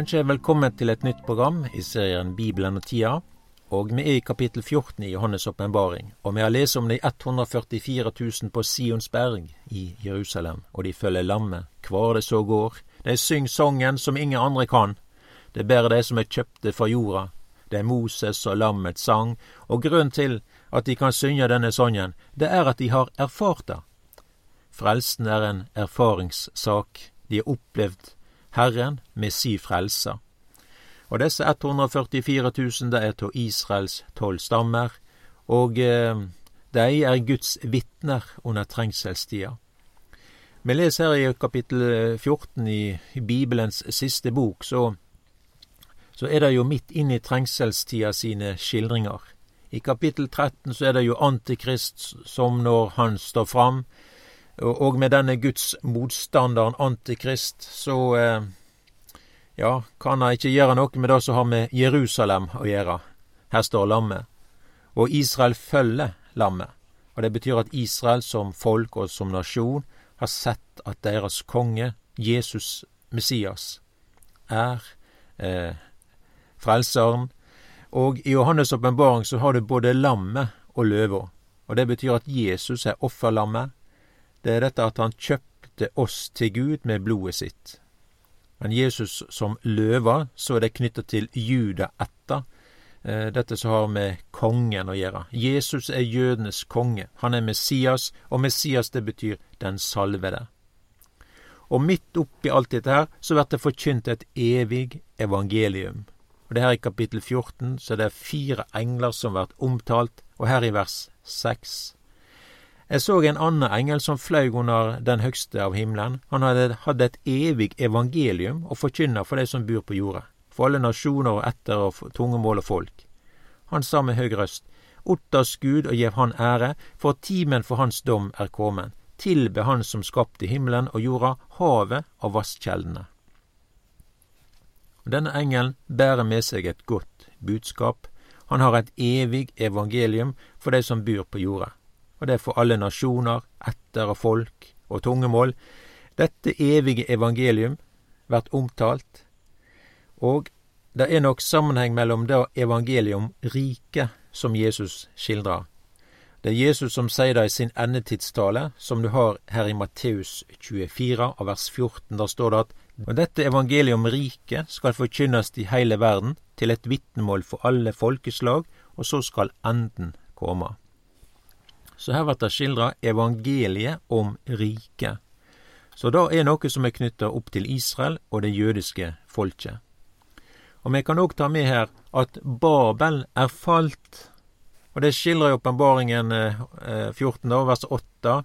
Ønsker jeg velkommen til et nytt program i serien Bibelen og tida. Og vi er i kapittel 14 i Johannes' åpenbaring, og vi har lest om de 144 000 på Sions berg i Jerusalem, og de følger lammet hvor det så går. De synger sangen som ingen andre kan. Det er bare de som er kjøpte fra jorda. Det er Moses og lammets sang, og grunnen til at de kan synge denne sangen, det er at de har erfart det. Frelsen er en erfaringssak. De har opplevd Herren med si frelse. Og disse 144 000, det er av Israels tolv stammer, og eh, de er Guds vitner under trengselstida. Vi leser her i kapittel 14 i, i Bibelens siste bok, så, så er det jo midt inn i trengselstida sine skildringer. I kapittel 13 så er det jo Antikrist som når han står fram, og med denne Guds motstanderen Antikrist, så eh, ja, kan han ikke gjøre noe med det som har med Jerusalem å gjøre. Her står lammet. Og Israel følger lammet. Og det betyr at Israel som folk og som nasjon har sett at deres konge, Jesus Messias, er eh, frelseren. Og i Johannes' åpenbaring så har du både lammet og løva. Og det betyr at Jesus er offerlammet. Det er dette at han kjøpte oss til Gud med blodet sitt. Men Jesus som løva, så er det knytta til Juda etter. Eh, dette som har med kongen å gjøre. Jesus er jødenes konge. Han er Messias, og Messias det betyr den salvede. Og midt oppi alt dette her, så blir det forkynt et evig evangelium. Og det her i kapittel 14, så er det fire engler som blir omtalt, og her i vers 6. Jeg så en annen engel som fløy under den høgste av himmelen. Han hadde, hadde et evig evangelium å forkynne for de som bor på jorda for alle nasjoner og etter og tungemål og folk. Han sa med høg røst, Ottas Gud og gjev Han ære, for timen for Hans dom er kommet. Tilbe Han som skapte himmelen og jorda, havet og vasskjeldene. Denne engelen bærer med seg et godt budskap. Han har et evig evangelium for de som bor på jorda. Og det er for alle nasjoner, etter og folk og tungemål. Dette evige evangelium blir omtalt og det er nok sammenheng mellom det evangeliet om riket som Jesus skildrer. Det er Jesus som sier det i sin endetidstale, som du har her i Matteus 24 av vers 14. Der står det at og dette evangeliet om riket skal forkynnes i hele verden til et vitnemål for alle folkeslag, og så skal enden komme. Så her blir det skildra evangeliet om riket. Så det er noe som er knytta opp til Israel og det jødiske folket. Og vi kan òg ta med her at Babel er falt. Og det skildrer åpenbaringen 14, eh, vers 8.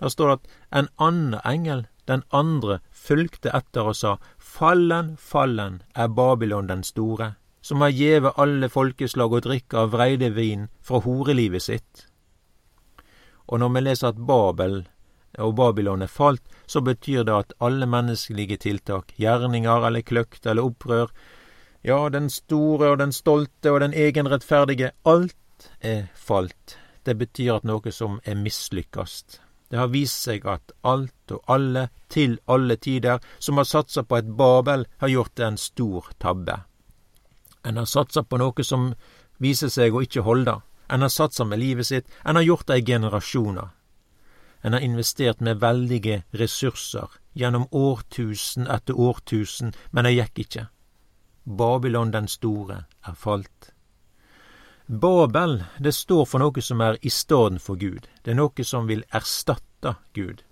Der står det at en annen engel, den andre, fulgte etter og sa, Fallen, fallen er Babylon den store, som har gjeve alle folkeslag å drikke av vreidevin fra horelivet sitt. Og når vi leser at Babel og Babylon er falt, så betyr det at alle menneskelige tiltak, gjerninger eller kløkt eller opprør, ja, den store og den stolte og den egenrettferdige, alt er falt. Det betyr at noe som er mislykkast. Det har vist seg at alt og alle, til alle tider, som har satsa på et Babel, har gjort en stor tabbe. En har satsa på noe som viser seg å ikke holde. En har satsa med livet sitt. En har gjort det i generasjoner. En har investert med veldige ressurser gjennom årtusen etter årtusen, men det gikk ikke. Babylon den store er falt. Babel, det står for noe som er i stedet for Gud. Det er noe som vil erstatte Gud.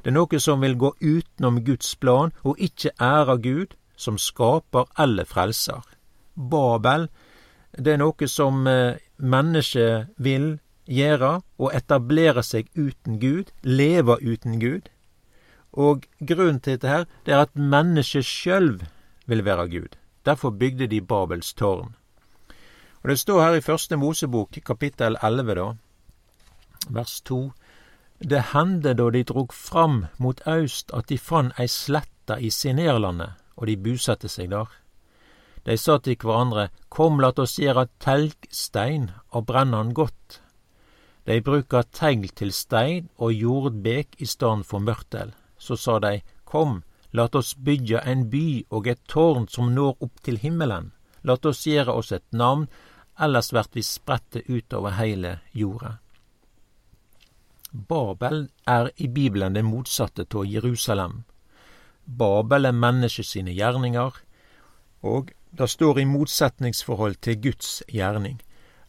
Det er noe som vil gå utenom Guds plan og ikke ære Gud, som skaper eller frelser. Babel, det er noe som eh, mennesket vil gjøre, og etablere seg uten Gud, leve uten Gud. Og grunnen til dette her, det er at mennesket sjøl vil være Gud. Derfor bygde de Babels tårn. Og Det står her i Første Mosebok, kapittel 11, da, vers 2. Det hendte da de drog fram mot aust at de fant ei sletta i Sinerlandet, og de busatte seg der. De sa til hverandre, Kom, lat oss gjera telgstein og brenne han godt. De bruka tegl til stein og jordbek i staden for mørtel. Så sa de, Kom, Lat oss byggja en by og et tårn som når opp til himmelen. Lat oss gjere oss et navn, ellers vert vi spredte utover heile jorda. Babel er i Bibelen det motsatte av Jerusalem. Babel er mennesket gjerninger, og det står i motsetningsforhold til Guds gjerning.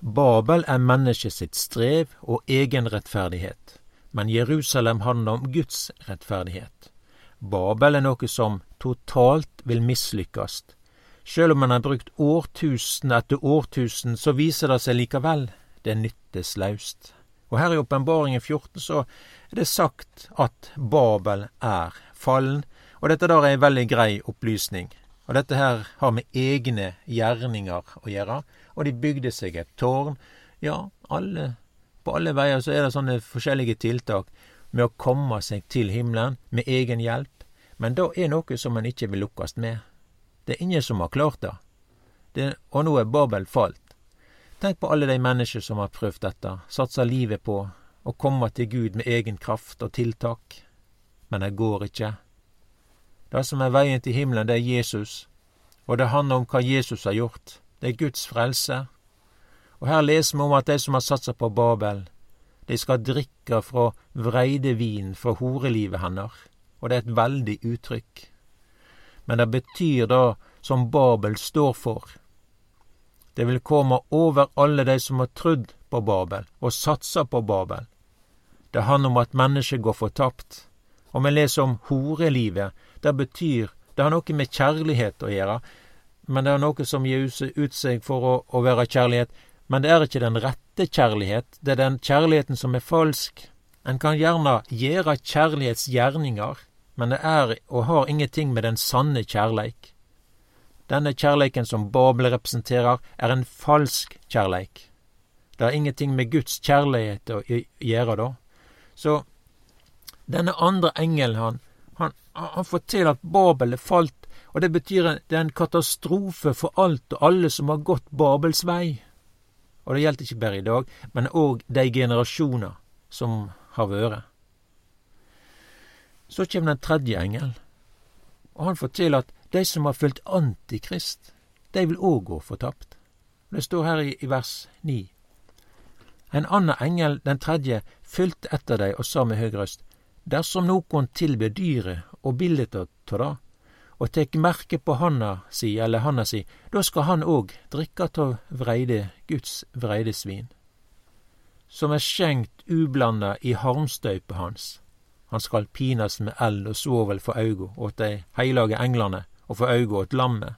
Babel er mennesket sitt strev og egenrettferdighet, men Jerusalem handler om Guds rettferdighet. Babel er noe som totalt vil mislykkes. Sjøl om en har brukt årtusen etter årtusen, så viser det seg likevel det nyttes laust. Og her i Åpenbaringen 14 så er det sagt at Babel er fallen, og dette der er en veldig grei opplysning. Og dette her har med egne gjerninger å gjøre, og de bygde seg et tårn. Ja, alle, på alle veier så er det sånne forskjellige tiltak med å komme seg til himmelen med egen hjelp, men da er noe som man ikke vil lukkast med. Det er ingen som har klart det. det og nå er Babel falt. Tenk på alle de mennesker som har prøvd dette, satsa livet på å komme til Gud med egen kraft og tiltak, men det går ikke. Det som er veien til himmelen, det er Jesus, og det handler om hva Jesus har gjort. Det er Guds frelse. Og her leser vi om at de som har satsa på Babel, de skal drikke fra vreidevinen fra horelivet hennes, og det er et veldig uttrykk. Men det betyr det som Babel står for, det vil komme over alle de som har trudd på Babel og satsa på Babel. Det handler om at mennesket går fortapt. Og vi leser om horelivet. Det betyr Det har noe med kjærlighet å gjøre, men det er noe som gir ut seg for å, å være kjærlighet. Men det er ikke den rette kjærlighet, det er den kjærligheten som er falsk. En kan gjerne gjøre kjærlighetsgjerninger, men det er og har ingenting med den sanne kjærleik. Denne kjærleiken som Babel representerer, er en falsk kjærleik. Det har ingenting med Guds kjærlighet å gjøre, da. Så denne andre engelen, han, han, forteller at Babel er falt, og det betyr det er en katastrofe for alt og alle som har gått Babels vei. Og det gjelder ikke bare i dag, men òg de generasjoner som har vært. Så kommer den tredje engelen, og han til at de som har fulgt Antikrist, de vil òg gå fortapt. Det står her i, i vers ni. En annen engel, den tredje, fulgte etter dei og sa med høg røst, Dersom nokon tilber dyret og bildet av det, og tek merke på handa si eller handa si, da skal han òg drikka av vreide, Guds vreidesvin, som er skjenkt ublanda i harmstøypet hans. Han skal pinast med eld og svovel for auga åt dei heilage englane og for auga åt lammet.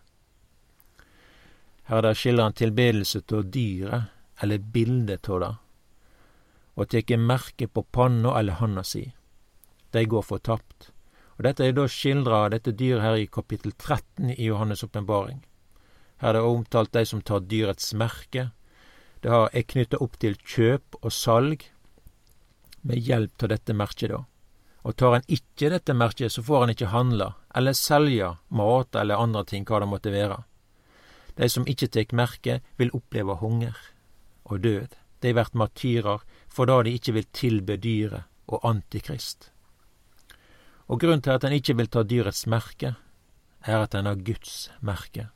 Her der skiller han tilbedelse av dyret, eller bildet av det, og tek merke på panna eller handa si. De går fortapt. Og Dette er da skildra dette dyret her i kapittel 13 i Johannes' åpenbaring. Her er det omtalt de som tar dyrets merke. Det er knytta opp til kjøp og salg med hjelp av dette merket, da. Og tar en ikke dette merket, så får en ikke handla eller selja mat eller andre ting, hva det måtte være. De som ikke tek merke, vil oppleve hunger og død. De blir martyrer for da de ikke vil tilbe dyret og Antikrist. Og grunnen til at en ikke vil ta dyrets merke, er at en har Guds merke.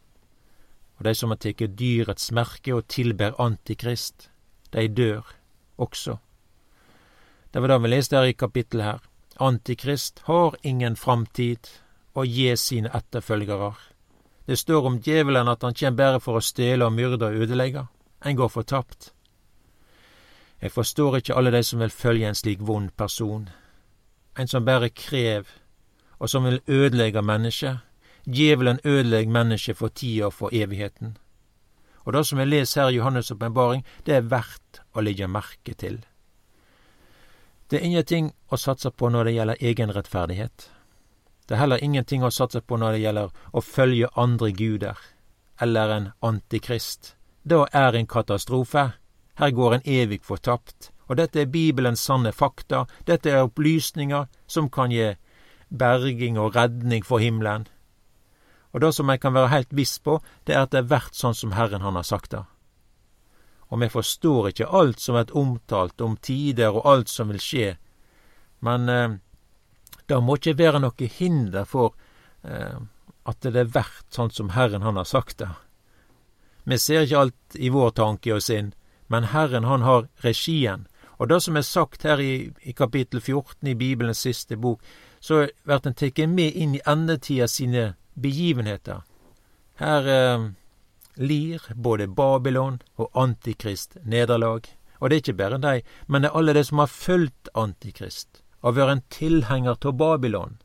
Og de som har tatt dyrets merke og tilber Antikrist, de dør også. Det var det vi leste her i kapittelet her. Antikrist har ingen framtid å gi sine etterfølgere. Det står om djevelen at han kjem bare for å stjele og myrde og ødelegge. En går fortapt. Jeg forstår ikke alle de som vil følge en slik vond person. En som bare krev, og som vil ødelegge mennesket. Djevelen ødelegger mennesket for tida og for evigheten. Og det som jeg leser her i Johannes' åpenbaring, det er verdt å legge merke til. Det er ingenting å satse på når det gjelder egenrettferdighet. Det er heller ingenting å satse på når det gjelder å følge andre guder, eller en antikrist. Da er en katastrofe. Her går en evig fortapt. Og dette er Bibelens sanne fakta. Dette er opplysninger som kan gi berging og redning for himmelen. Og det som jeg kan være helt viss på, det er at det er verdt sånn som Herren han har sagt det og vi forstår ikke alt som er omtalt om tider og alt som vil skje, men eh, det må ikke være noe hinder for eh, at det er verdt sånn som Herren han har sagt det. Vi ser ikke alt i vår tanke og sinn, men Herren han har regien. Og det som er sagt her i, i kapittel 14 i Bibelens siste bok, så blir en tatt med inn i endetida sine begivenheter. Her eh, lir både Babylon og Antikrist nederlag. Og det er ikke bare de, men det er alle de som har fulgt Antikrist og vært en tilhenger av Babylon.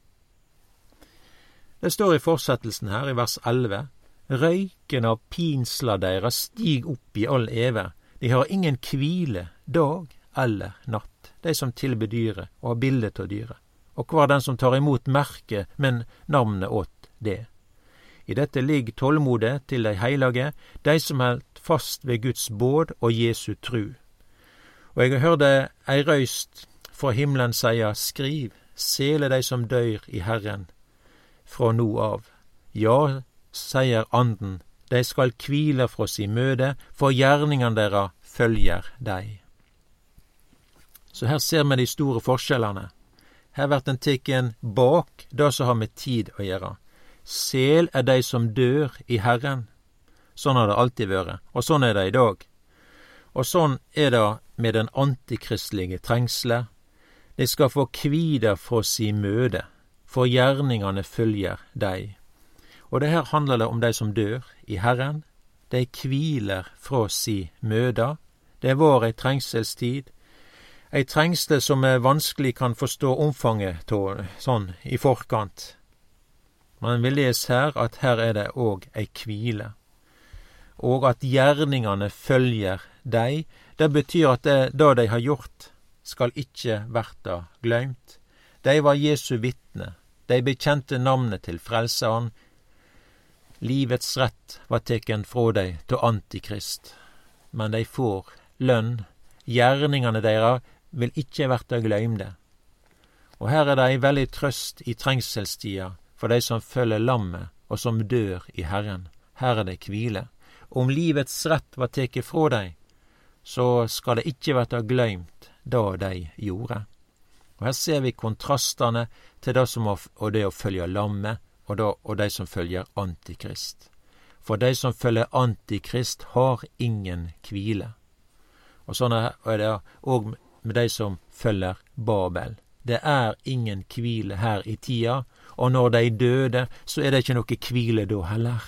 Det står i fortsettelsen her, i vers 11, røyken av pinsla deira stig opp i all eve, de har ingen kvile dag eller natt, de som tilber dyret og har bildet av dyret, og hver den som tar imot merket, men navnet åt det. I dette ligger tålmodet til dei heilage, dei som held fast ved Guds båd og Jesu tru. Og eg hørte ei røyst fra himmelen seia, Skriv, sele dei som døyr i Herren, fra nå av. Ja, seier Anden, dei skal kvile fra si møde, for gjerningane deira følger dei. Så her ser vi de store forskjellene. Her blir en tikken bak det som har med tid å gjøre. Sel er dei som dør i Herren. Sånn har det alltid vært, og sånn er det i dag. Og sånn er det med den antikristelige trengsle. De skal få kvida fra si møde, for gjerningane følger dei. Og det her handler det om dei som dør i Herren. De kviler fra si møda. Det var ei trengselstid, ei trengsle som vi vanskelig kan forstå omfanget av sånn i forkant. Men vi leser her at her er det òg ei kvile, og at gjerningane følger dei. Det betyr at det, det de har gjort, skal ikkje verta gløymt. Dei var Jesu vitne, dei bekjente navnet til Frelseren. Livets rett var teken frå dei til Antikrist, men dei får lønn. Gjerningane deira vil ikkje verta gløymde. Og her er det ei veldig trøst i trengselstida for dei som følger lammet og som dør i Herren. Her er det kvile. Om livets rett var teke frå dei, så skal det ikkje verta gløymt det dei gjorde. Og Her ser vi kontrastane til det som det å følge lammet, og, da, og de som følger Antikrist. For de som følger Antikrist, har ingen kvile. Og sånn er det òg med de som følger Babel. Det er ingen kvile her i tida, og når dei døde, så er det ikkje noe kvile da heller.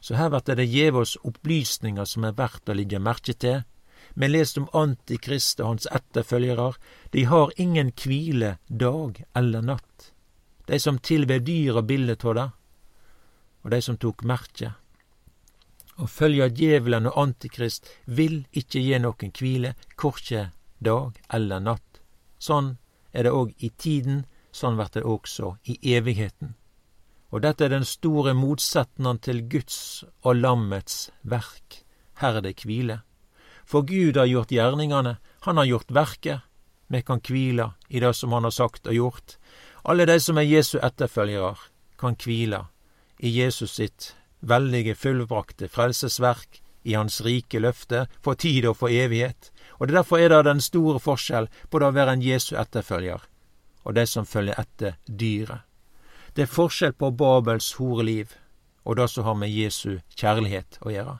Så her blir det gjeve oss opplysninger som er verdt å ligge merke til. Vi leser om Antikrist og hans etterfølgerar. De har ingen kvile dag eller natt. De som tilber dyr og bildet av det, og de som tok merke. Å følge djevelen og Antikrist vil ikkje gi noen kvile, korkje dag eller natt. Sånn er det òg i tiden, sånn blir det også i evigheten. Og dette er den store motsetningen til Guds og lammets verk. Her er det kvile. For Gud har gjort gjerningane, han har gjort verket. Vi kan kvile i det som han har sagt og gjort. Alle de som er Jesu etterfølgere, kan kvile i Jesus sitt veldige fullbrakte frelsesverk, i Hans rike løfte, for tid og for evighet. Og det Derfor er det den store forskjell på det å være en Jesu etterfølger og det som følger etter dyret. Det er forskjell på Babels horeliv og det som har med Jesu kjærlighet å gjøre.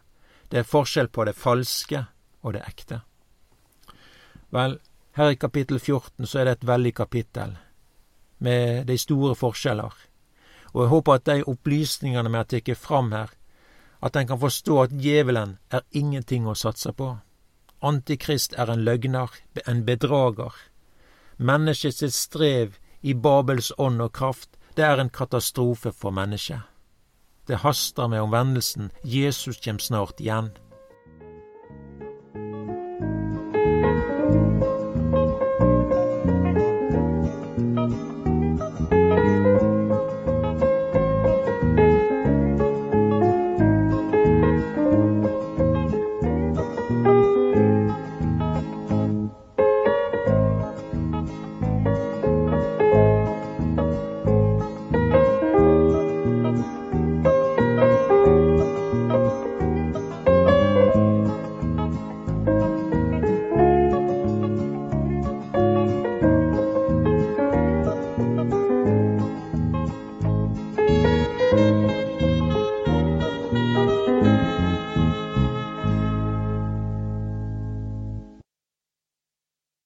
Det er forskjell på det falske og det ekte. Vel, her i kapittel 14 så er det et veldig kapittel med de store forskjeller. Og jeg håper at de opplysningene vi har tatt fram her, at en kan forstå at djevelen er ingenting å satse på. Antikrist er en løgner, en bedrager. Menneskets strev i Babels ånd og kraft, det er en katastrofe for mennesket. Det haster med omvendelsen, Jesus kjem snart igjen.